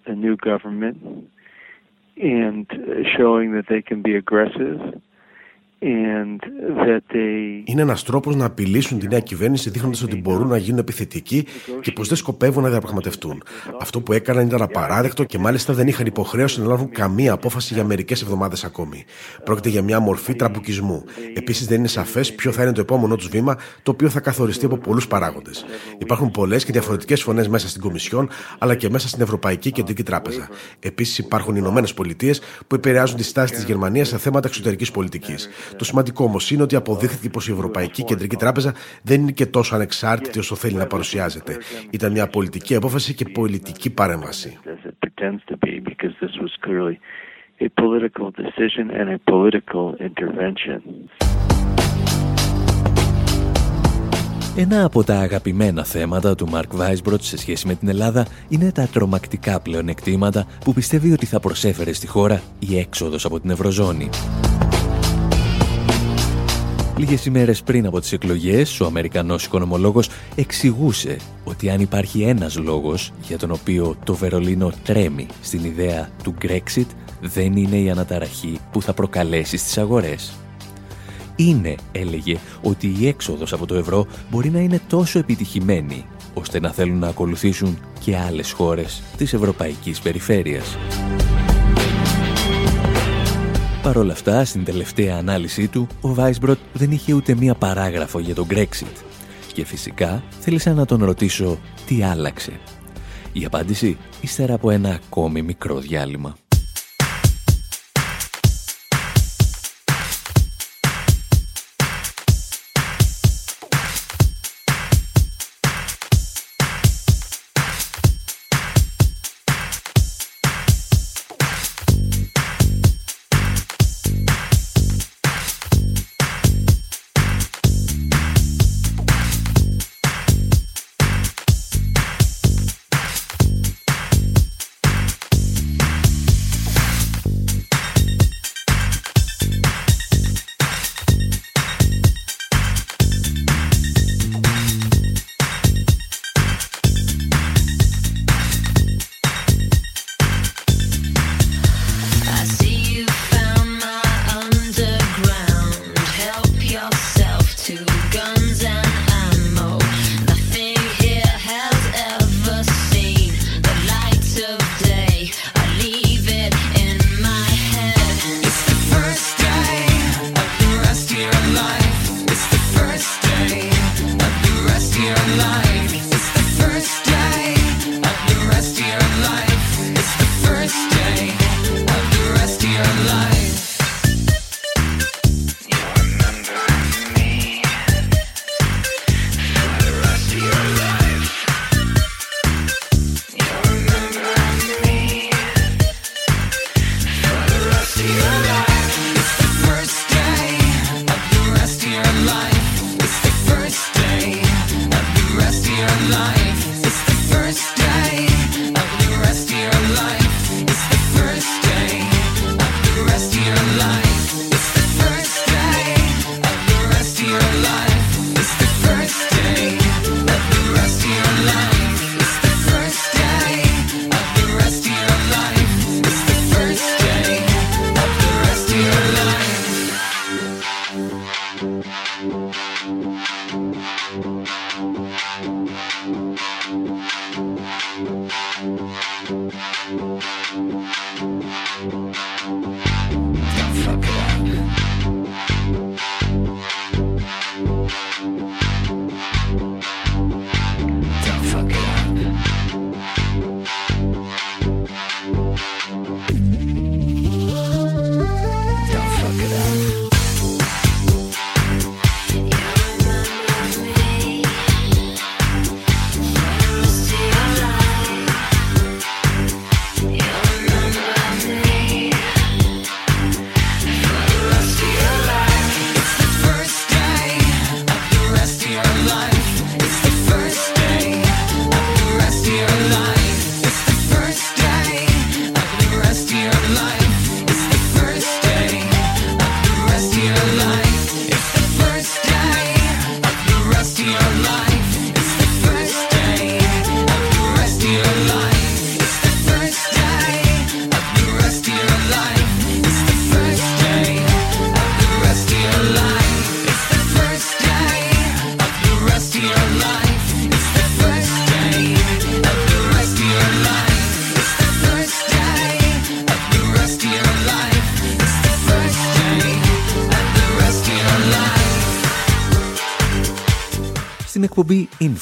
a new government and showing that they can be aggressive είναι ένας τρόπος να απειλήσουν τη νέα κυβέρνηση δείχνοντας ότι μπορούν να γίνουν επιθετικοί και πως δεν σκοπεύουν να διαπραγματευτούν. Αυτό που έκαναν ήταν απαράδεκτο και μάλιστα δεν είχαν υποχρέωση να λάβουν καμία απόφαση για μερικές εβδομάδες ακόμη. Πρόκειται για μια μορφή τραμπουκισμού. Επίσης δεν είναι σαφές ποιο θα είναι το επόμενό τους βήμα, το οποίο θα καθοριστεί από πολλούς παράγοντες. Υπάρχουν πολλές και διαφορετικές φωνές μέσα στην Κομισιόν, αλλά και μέσα στην Ευρωπαϊκή Κεντρική Τράπεζα. Επίσης υπάρχουν οι Ηνωμένες Πολιτείες που επηρεάζουν τη στάση της Γερμανίας σε θέματα εξωτερικής πολιτικής. Το σημαντικό όμως είναι ότι αποδείχθηκε πως η Ευρωπαϊκή Κεντρική Τράπεζα δεν είναι και τόσο ανεξάρτητη όσο θέλει να παρουσιάζεται. Ήταν μια πολιτική απόφαση και πολιτική παρέμβαση. Ένα από τα αγαπημένα θέματα του Μαρκ Βάισμπροτ σε σχέση με την Ελλάδα είναι τα τρομακτικά πλεονεκτήματα που πιστεύει ότι θα προσέφερε στη χώρα η έξοδος από την Ευρωζώνη. Λίγες ημέρες πριν από τις εκλογές, ο Αμερικανός οικονομολόγος εξηγούσε ότι αν υπάρχει ένας λόγος για τον οποίο το Βερολίνο τρέμει στην ιδέα του Brexit, δεν είναι η αναταραχή που θα προκαλέσει στις αγορές. Είναι, έλεγε, ότι η έξοδος από το ευρώ μπορεί να είναι τόσο επιτυχημένη, ώστε να θέλουν να ακολουθήσουν και άλλες χώρες της ευρωπαϊκής περιφέρειας. Παρ' όλα αυτά, στην τελευταία ανάλυση του, ο Βάισμπροτ δεν είχε ούτε μία παράγραφο για τον Brexit. Και φυσικά θέλησα να τον ρωτήσω τι άλλαξε. Η απάντηση ύστερα από ένα ακόμη μικρό διάλειμμα.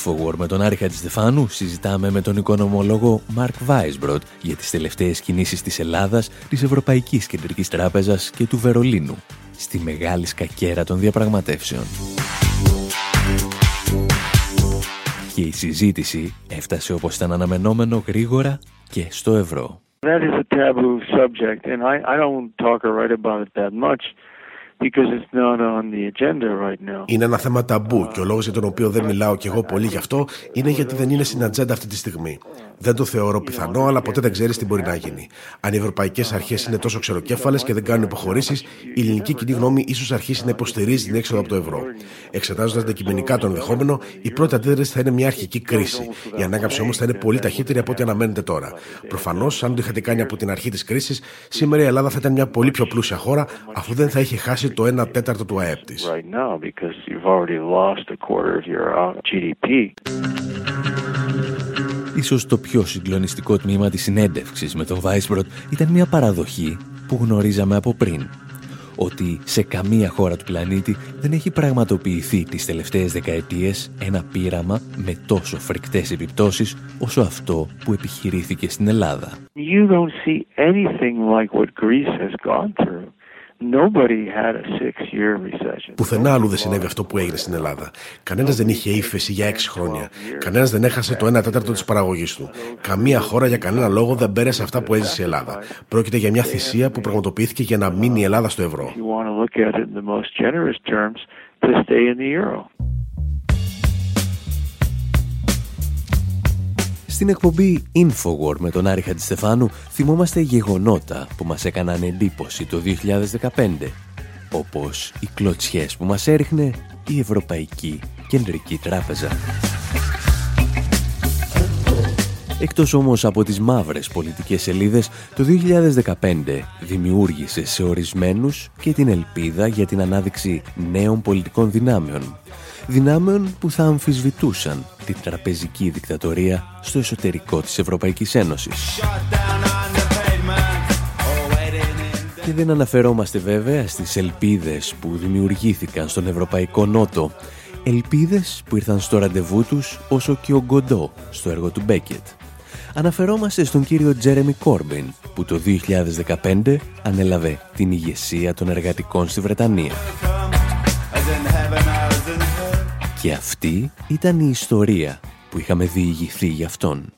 Εκπομπή Infowar με τον Άρη Χατζηστεφάνου συζητάμε με τον οικονομολόγο Μαρκ Βάισμπροντ για τις τελευταίες κινήσεις της Ελλάδας, της Ευρωπαϊκής Κεντρικής Τράπεζας και του Βερολίνου στη μεγάλη σκακέρα των διαπραγματεύσεων. Και η συζήτηση έφτασε όπως ήταν αναμενόμενο γρήγορα και στο ευρώ. That is a taboo subject and I, I don't talk or write about it that much. Είναι ένα θέμα ταμπού και ο λόγος για τον οποίο δεν μιλάω κι εγώ πολύ γι' αυτό είναι γιατί δεν είναι στην ατζέντα αυτή τη στιγμή. Δεν το θεωρώ πιθανό, αλλά ποτέ δεν ξέρεις τι μπορεί να γίνει. Αν οι ευρωπαϊκές αρχές είναι τόσο ξεροκέφαλες και δεν κάνουν υποχωρήσεις, η ελληνική κοινή γνώμη ίσως αρχίσει να υποστηρίζει την έξοδο από το ευρώ. Εξετάζοντας αντικειμενικά το ενδεχόμενο, η πρώτη αντίδραση θα είναι μια αρχική κρίση. Η ανάκαμψη όμως θα είναι πολύ ταχύτερη από ό,τι αναμένεται τώρα. Προφανώς, αν το είχατε κάνει από την αρχή της κρίσης, σήμερα η Ελλάδα θα ήταν μια πολύ πιο πλούσια χώρα, αφού δεν θα είχε χάσει το 1 τέταρτο του ΑΕΠ της. Ίσως το πιο συγκλονιστικό τμήμα της συνέντευξης με τον Βάισμπροτ ήταν μια παραδοχή που γνωρίζαμε από πριν ότι σε καμία χώρα του πλανήτη δεν έχει πραγματοποιηθεί τις τελευταίες δεκαετίες ένα πείραμα με τόσο φρικτές επιπτώσεις όσο αυτό που επιχειρήθηκε στην Ελλάδα. You don't see anything like what Greece has gone through. Πουθενά άλλου δεν συνέβη αυτό που έγινε στην Ελλάδα. Κανένας δεν είχε ύφεση για έξι χρόνια. Κανένας δεν έχασε το 1 τέταρτο της παραγωγής του. Καμία χώρα για κανένα λόγο δεν πέρασε αυτά που έζησε η Ελλάδα. Πρόκειται για μια θυσία που πραγματοποιήθηκε για να μείνει η Ελλάδα στο ευρώ. Στην εκπομπή Infowar με τον Άρη Χατζηστεφάνου θυμόμαστε γεγονότα που μας έκαναν εντύπωση το 2015, όπως οι κλωτσιές που μας έριχνε η Ευρωπαϊκή Κεντρική Τράπεζα. Εκτός όμως από τις μαύρες πολιτικές σελίδες, το 2015 δημιούργησε σε ορισμένους και την ελπίδα για την ανάδειξη νέων πολιτικών δυνάμεων δυνάμεων που θα αμφισβητούσαν την τραπεζική δικτατορία στο εσωτερικό της Ευρωπαϊκής Ένωσης. Και δεν αναφερόμαστε βέβαια στις ελπίδες που δημιουργήθηκαν στον Ευρωπαϊκό Νότο, ελπίδες που ήρθαν στο ραντεβού τους όσο και ο Γκοντό στο έργο του Μπέκετ. Αναφερόμαστε στον κύριο Τζέρεμι Κόρμπιν, που το 2015 ανέλαβε την ηγεσία των εργατικών στη Βρετανία. Και αυτή ήταν η ιστορία που είχαμε διηγηθεί για αυτόν.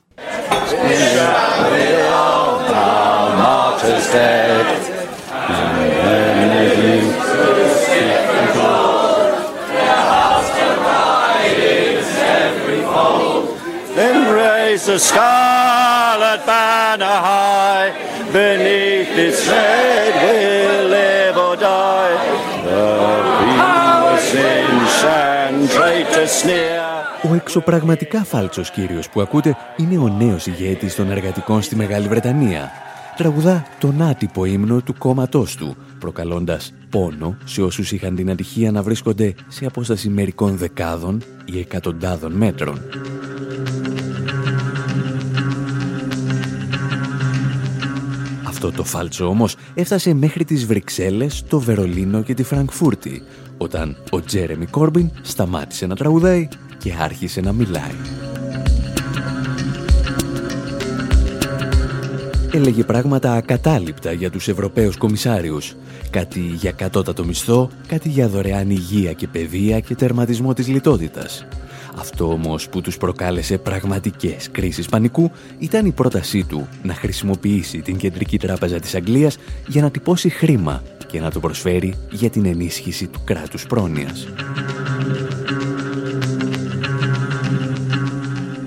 Then raise the scarlet banner high, beneath its red will live or die. The people sing, ο εξωπραγματικά φάλτσος κύριος που ακούτε είναι ο νέος ηγέτης των εργατικών στη Μεγάλη Βρετανία. Τραγουδά τον άτυπο ύμνο του κόμματός του, προκαλώντας πόνο σε όσους είχαν την ατυχία να βρίσκονται σε απόσταση μερικών δεκάδων ή εκατοντάδων μέτρων. Αυτό το φάλτσο όμως έφτασε μέχρι τις Βρυξέλλες, το Βερολίνο και τη Φραγκφούρτη, όταν ο Τζέρεμι Κόρμπιν σταμάτησε να τραγουδάει και άρχισε να μιλάει. Έλεγε πράγματα ακατάληπτα για τους Ευρωπαίους κομισάριους. Κάτι για κατώτατο μισθό, κάτι για δωρεάν υγεία και παιδεία και τερματισμό της λιτότητας. Αυτό όμως που τους προκάλεσε πραγματικές κρίσεις πανικού ήταν η πρότασή του να χρησιμοποιήσει την Κεντρική Τράπεζα της Αγγλίας για να τυπώσει χρήμα και να το προσφέρει για την ενίσχυση του κράτους πρόνοιας.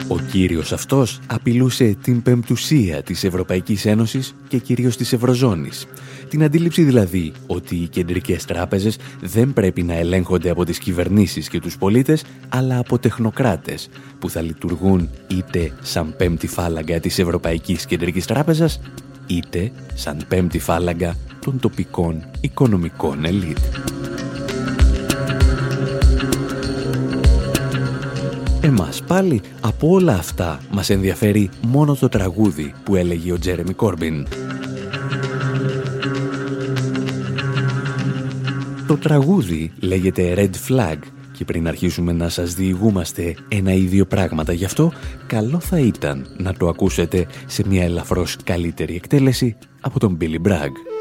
Ο κύριος αυτός απειλούσε την πεμπτουσία της Ευρωπαϊκής Ένωσης και κυρίως της Ευρωζώνης. Την αντίληψη δηλαδή ότι οι κεντρικές τράπεζες δεν πρέπει να ελέγχονται από τις κυβερνήσεις και τους πολίτες, αλλά από τεχνοκράτες που θα λειτουργούν είτε σαν πέμπτη φάλαγγα της Ευρωπαϊκής Κεντρικής Τράπεζας, είτε σαν πέμπτη φάλαγγα των τοπικών οικονομικών ελίτ. Εμάς πάλι από όλα αυτά μας ενδιαφέρει μόνο το τραγούδι που έλεγε ο Τζέρεμι Κόρμπιν. Το τραγούδι λέγεται Red Flag και πριν αρχίσουμε να σας διηγούμαστε ένα ή δύο πράγματα γι' αυτό, καλό θα ήταν να το ακούσετε σε μια ελαφρώς καλύτερη εκτέλεση από τον Billy Bragg.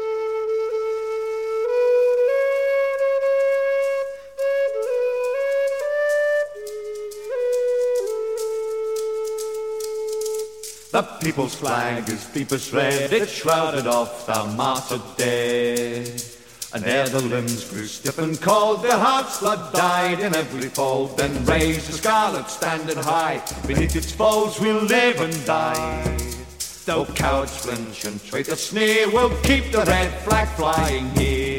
The people's flag is deepest red, it shrouded off the martyred dead. And ere the limbs grew stiff and cold, their hearts blood died in every fold. Then raised the scarlet standard high, beneath its folds we'll live and die. Though cowards flinch and traitors sneer, we'll keep the red flag flying here.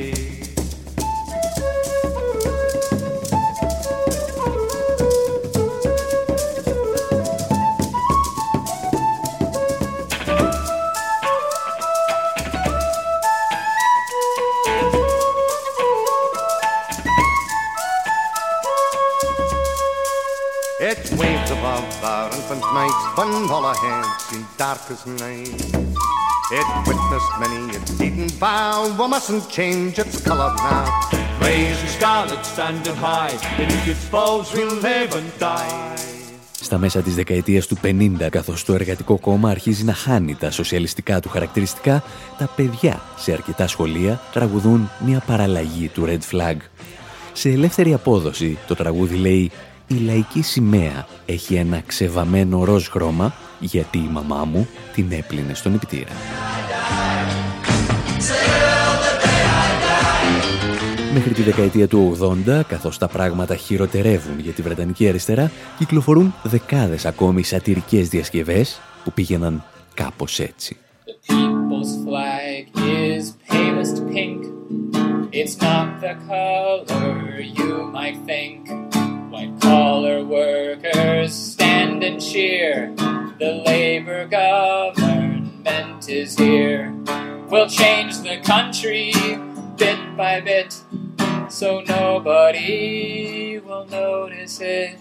Infant night, when all our heads seemed dark as night. It witnessed many a beaten vow, we mustn't change its colour now. Blazing scarlet standing high, beneath its balls we'll live and die. Στα μέσα της δεκαετίας του 50, καθώς το εργατικό κόμμα αρχίζει να χάνει τα σοσιαλιστικά του χαρακτηριστικά, τα παιδιά σε αρκετά σχολεία τραγουδούν μια παραλλαγή του Red Flag. Σε ελεύθερη απόδοση το τραγούδι λέει «Η λαϊκή σημαία έχει ένα ξεβαμένο ροζ χρώμα γιατί η μαμά μου την έπλυνε στον υπητήρα». Μέχρι τη δεκαετία του 80, καθώς τα πράγματα χειροτερεύουν για τη Βρετανική αριστερά, κυκλοφορούν δεκάδες ακόμη σατυρικές διασκευές που πήγαιναν κάπως έτσι. It's not the color you might think. White collar workers stand and cheer. The labor government is here. We'll change the country bit by bit. so nobody will notice it.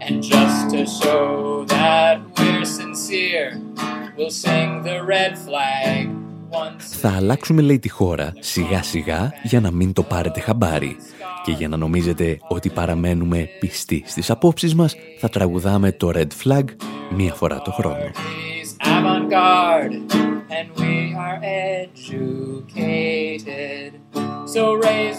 And just to show that we're sincere, we'll sing the red flag. Θα αλλάξουμε λέει τη χώρα σιγά σιγά για να μην το πάρετε χαμπάρι Και για να νομίζετε ότι παραμένουμε πιστοί στις απόψεις μας θα τραγουδάμε το Red Flag μία φορά το χρόνο.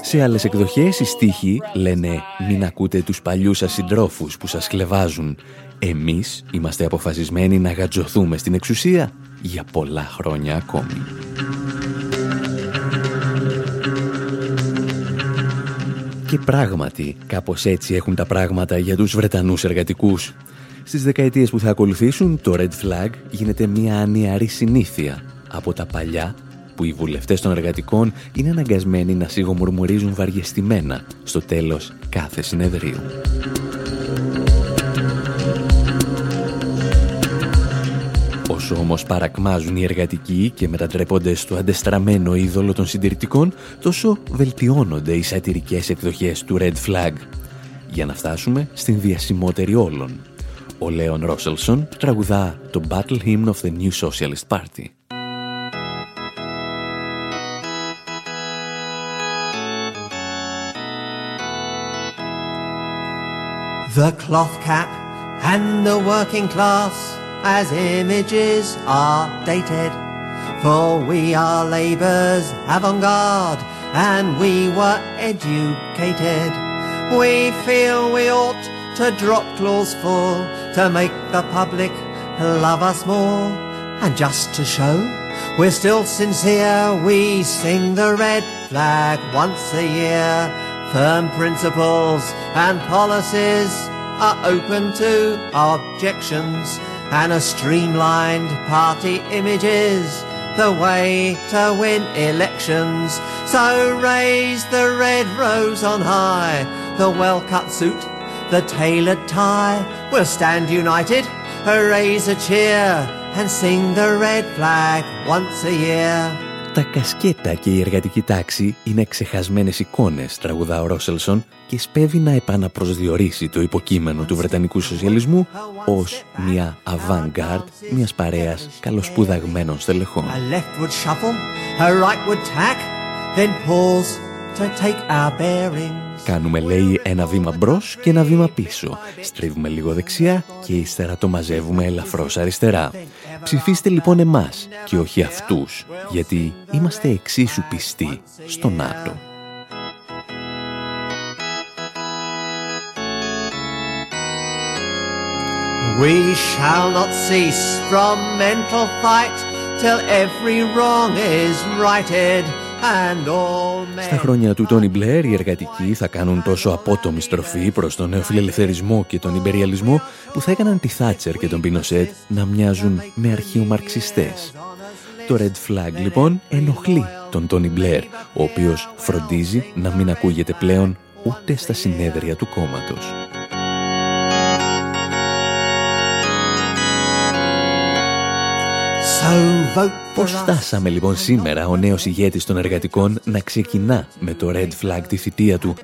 Σε άλλες εκδοχές οι στίχοι λένε «Μην ακούτε τους παλιούς σας συντρόφους που σας κλεβάζουν. Εμείς είμαστε αποφασισμένοι να γατζωθούμε στην εξουσία για πολλά χρόνια ακόμη». Και πράγματι, κάπως έτσι έχουν τα πράγματα για τους Βρετανούς εργατικούς. Στις δεκαετίες που θα ακολουθήσουν, το Red Flag γίνεται μια ανιαρή συνήθεια από τα παλιά που οι βουλευτές των εργατικών είναι αναγκασμένοι να σιγομουρμουρίζουν βαριεστημένα στο τέλος κάθε συνεδρίου. Όσο όμως παρακμάζουν οι εργατικοί και μετατρέπονται στο αντεστραμμένο είδωλο των συντηρητικών, τόσο βελτιώνονται οι σατυρικές εκδοχές του Red Flag. Για να φτάσουμε στην διασημότερη όλων. Ο Λέον Ρόσελσον τραγουδά το Battle Hymn of the New Socialist Party. The cloth cap and the working class as images are dated. For we are labour's avant-garde and we were educated. We feel we ought to drop clause full to make the public love us more. And just to show we're still sincere, we sing the red flag once a year. Firm principles and policies are open to objections and a streamlined party image is the way to win elections. So raise the red rose on high, the well-cut suit, the tailored tie. We'll stand united, raise a cheer and sing the red flag once a year. Τα κασκέτα και η εργατική τάξη είναι ξεχασμένες εικόνες, τραγουδά ο Ρόσελσον και σπέβει να επαναπροσδιορίσει το υποκείμενο του Βρετανικού σοσιαλισμού ως μια avant-garde μιας παρέας καλοσπουδαγμένων στελεχών. Κάνουμε λέει ένα βήμα μπρος και ένα βήμα πίσω. Στρίβουμε λίγο δεξιά και ύστερα το μαζεύουμε ελαφρώς αριστερά. Ψηφίστε λοιπόν εμάς και όχι αυτούς, γιατί είμαστε εξίσου πιστοί στο ΝΑΤΟ. We shall not cease from mental fight till every wrong is righted. Στα χρόνια του Τόνι Μπλερ οι εργατικοί θα κάνουν τόσο απότομη στροφή προς τον νεοφιλελευθερισμό και τον υπεριαλισμό που θα έκαναν τη Θάτσερ και τον Πινοσέτ να μοιάζουν με αρχαιομαρξιστές. Το Red Flag λοιπόν ενοχλεί τον Τόνι Μπλερ, ο οποίος φροντίζει να μην ακούγεται πλέον ούτε στα συνέδρια του κόμματος. Πώς φτάσαμε λοιπόν σήμερα ο νέος ηγέτης των εργατικών να ξεκινά με το Red Flag τη θητεία του;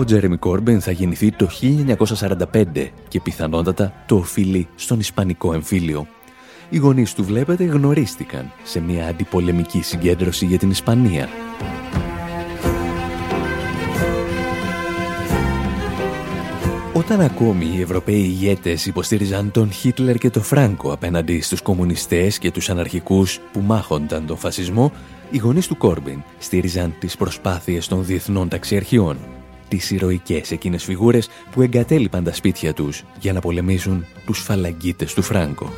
Ο Τζέρεμι Κόρμπεν θα γεννηθεί το 1945 και πιθανότατα το οφείλει στον Ισπανικό εμφύλιο. Οι γονείς του βλέπετε γνωρίστηκαν σε μια αντιπολεμική συγκέντρωση για την Ισπανία. Όταν ακόμη οι Ευρωπαίοι ηγέτες υποστήριζαν τον Χίτλερ και τον Φράνκο απέναντι στους κομμουνιστές και τους αναρχικούς που μάχονταν τον φασισμό, οι γονείς του Κόρμπιν στήριζαν τις προσπάθειες των διεθνών ταξιαρχιών, τις ηρωικές εκείνες φιγούρες που εγκατέλειπαν τα σπίτια τους για να πολεμήσουν τους φαλαγγίτες του Φράνκο.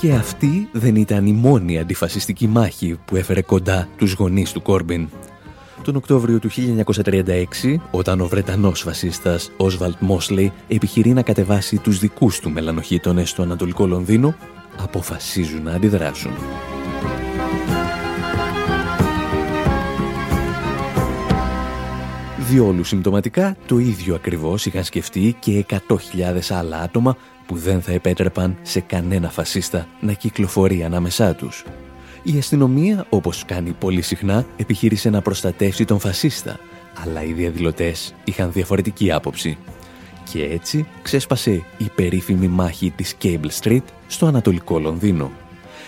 Και αυτή δεν ήταν η μόνη αντιφασιστική μάχη που έφερε κοντά τους γονείς του Κόρμπιν τον Οκτώβριο του 1936, όταν ο Βρετανός φασίστας Όσβαλτ Μόσλεϊ επιχειρεί να κατεβάσει τους δικούς του μελανοχήτονες στο Ανατολικό Λονδίνο, αποφασίζουν να αντιδράσουν. Διόλου συμπτωματικά, το ίδιο ακριβώς είχαν σκεφτεί και 100.000 άλλα άτομα που δεν θα επέτρεπαν σε κανένα φασίστα να κυκλοφορεί ανάμεσά τους. Η αστυνομία, όπως κάνει πολύ συχνά, επιχείρησε να προστατεύσει τον φασίστα, αλλά οι διαδηλωτές είχαν διαφορετική άποψη. Και έτσι ξέσπασε η περίφημη μάχη της Cable Street στο Ανατολικό Λονδίνο.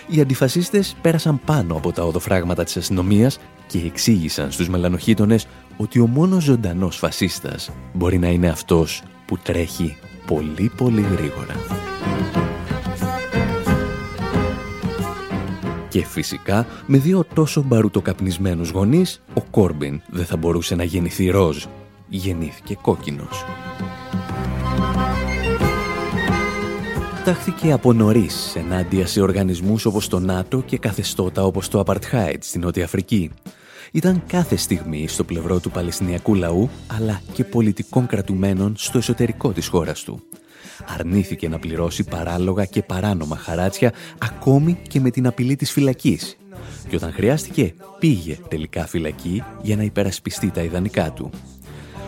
Οι αντιφασίστες πέρασαν πάνω από τα οδοφράγματα της αστυνομίας και εξήγησαν στους μελανοχίτονες ότι ο μόνος ζωντανός φασίστας μπορεί να είναι αυτός που τρέχει πολύ πολύ γρήγορα. Και φυσικά, με δύο τόσο μπαρουτοκαπνισμένους γονείς, ο Κόρμπιν δεν θα μπορούσε να γεννηθεί ροζ. Γεννήθηκε κόκκινος. Τάχθηκε από νωρίς ενάντια σε οργανισμούς όπως το ΝΑΤΟ και καθεστώτα όπως το Απαρτχάιτ στην Νότια Αφρική. Ήταν κάθε στιγμή στο πλευρό του Παλαιστινιακού λαού, αλλά και πολιτικών κρατουμένων στο εσωτερικό της χώρας του αρνήθηκε να πληρώσει παράλογα και παράνομα χαράτσια ακόμη και με την απειλή της φυλακής. Και όταν χρειάστηκε πήγε τελικά φυλακή για να υπερασπιστεί τα ιδανικά του.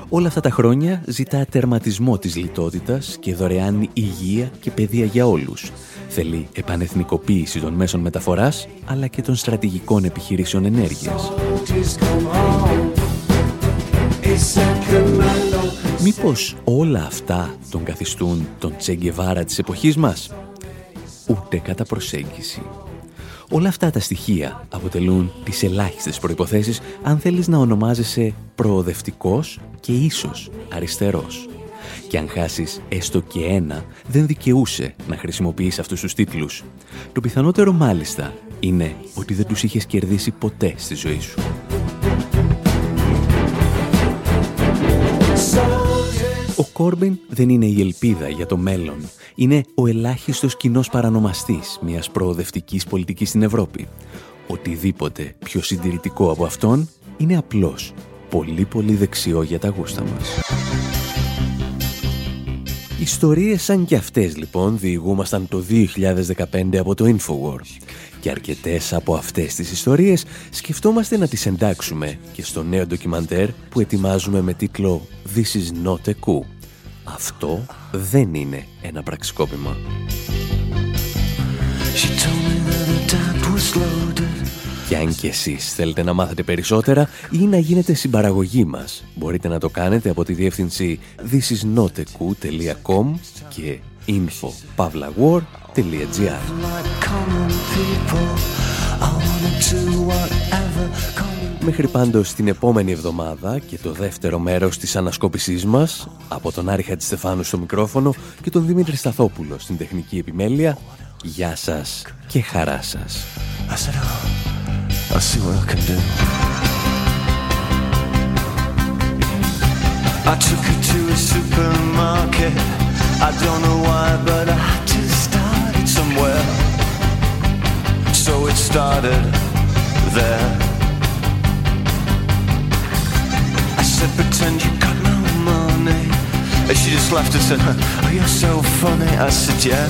Όλα αυτά τα χρόνια ζητά τερματισμό της λιτότητας και δωρεάν υγεία και παιδεία για όλους. Θέλει επανεθνικοποίηση των μέσων μεταφοράς αλλά και των στρατηγικών επιχειρήσεων ενέργειας. Μήπως όλα αυτά τον καθιστούν τον Τσέγκεβάρα της εποχής μας; Ούτε κατά προσέγγιση. Όλα αυτά τα στοιχεία αποτελούν τις ελάχιστες προϋποθέσεις αν θέλεις να ονομάζεσαι προοδευτικός και ίσως αριστερός. Και αν χάσεις έστω και ένα, δεν δικαιούσε να χρησιμοποιείς αυτούς τους τίτλους. Το πιθανότερο μάλιστα είναι ότι δεν τους είχες κερδίσει ποτέ στη ζωή σου. Ο Κόρμπιν δεν είναι η ελπίδα για το μέλλον. Είναι ο ελάχιστος κοινός παρανομαστής μιας προοδευτικής πολιτικής στην Ευρώπη. Οτιδήποτε πιο συντηρητικό από αυτόν είναι απλώς πολύ πολύ δεξιό για τα γούστα μας. Ιστορίες σαν κι αυτές λοιπόν διηγούμασταν το 2015 από το Infowar και αρκετές από αυτές τις ιστορίες σκεφτόμαστε να τις εντάξουμε και στο νέο ντοκιμαντέρ που ετοιμάζουμε με τίτλο «This is not a coup». Αυτό δεν είναι ένα πραξικόπημα. Και αν και εσείς θέλετε να μάθετε περισσότερα ή να γίνετε συμπαραγωγή μας, μπορείτε να το κάνετε από τη διεύθυνση thisisnoteku.com και info.pavlawar.gr Μέχρι πάντως την επόμενη εβδομάδα και το δεύτερο μέρος της ανασκόπησής μας από τον Άρη Χατζηστεφάνου στο μικρόφωνο και τον Δημήτρη Σταθόπουλο στην τεχνική επιμέλεια Γεια σας και χαρά σας. I see what I can do. I took her to a supermarket. I don't know why but I had just started somewhere. So it started there. I said pretend you got no money. And she just laughed and said Oh you're so funny. I said yeah.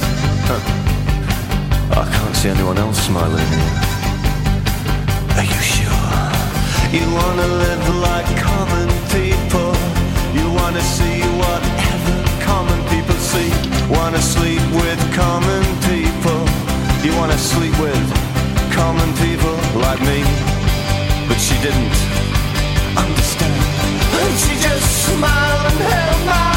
I can't see anyone else smiling are you sure? You wanna live like common people. You wanna see whatever common people see. Wanna sleep with common people. You wanna sleep with common people like me. But she didn't understand. And she just smiled and held my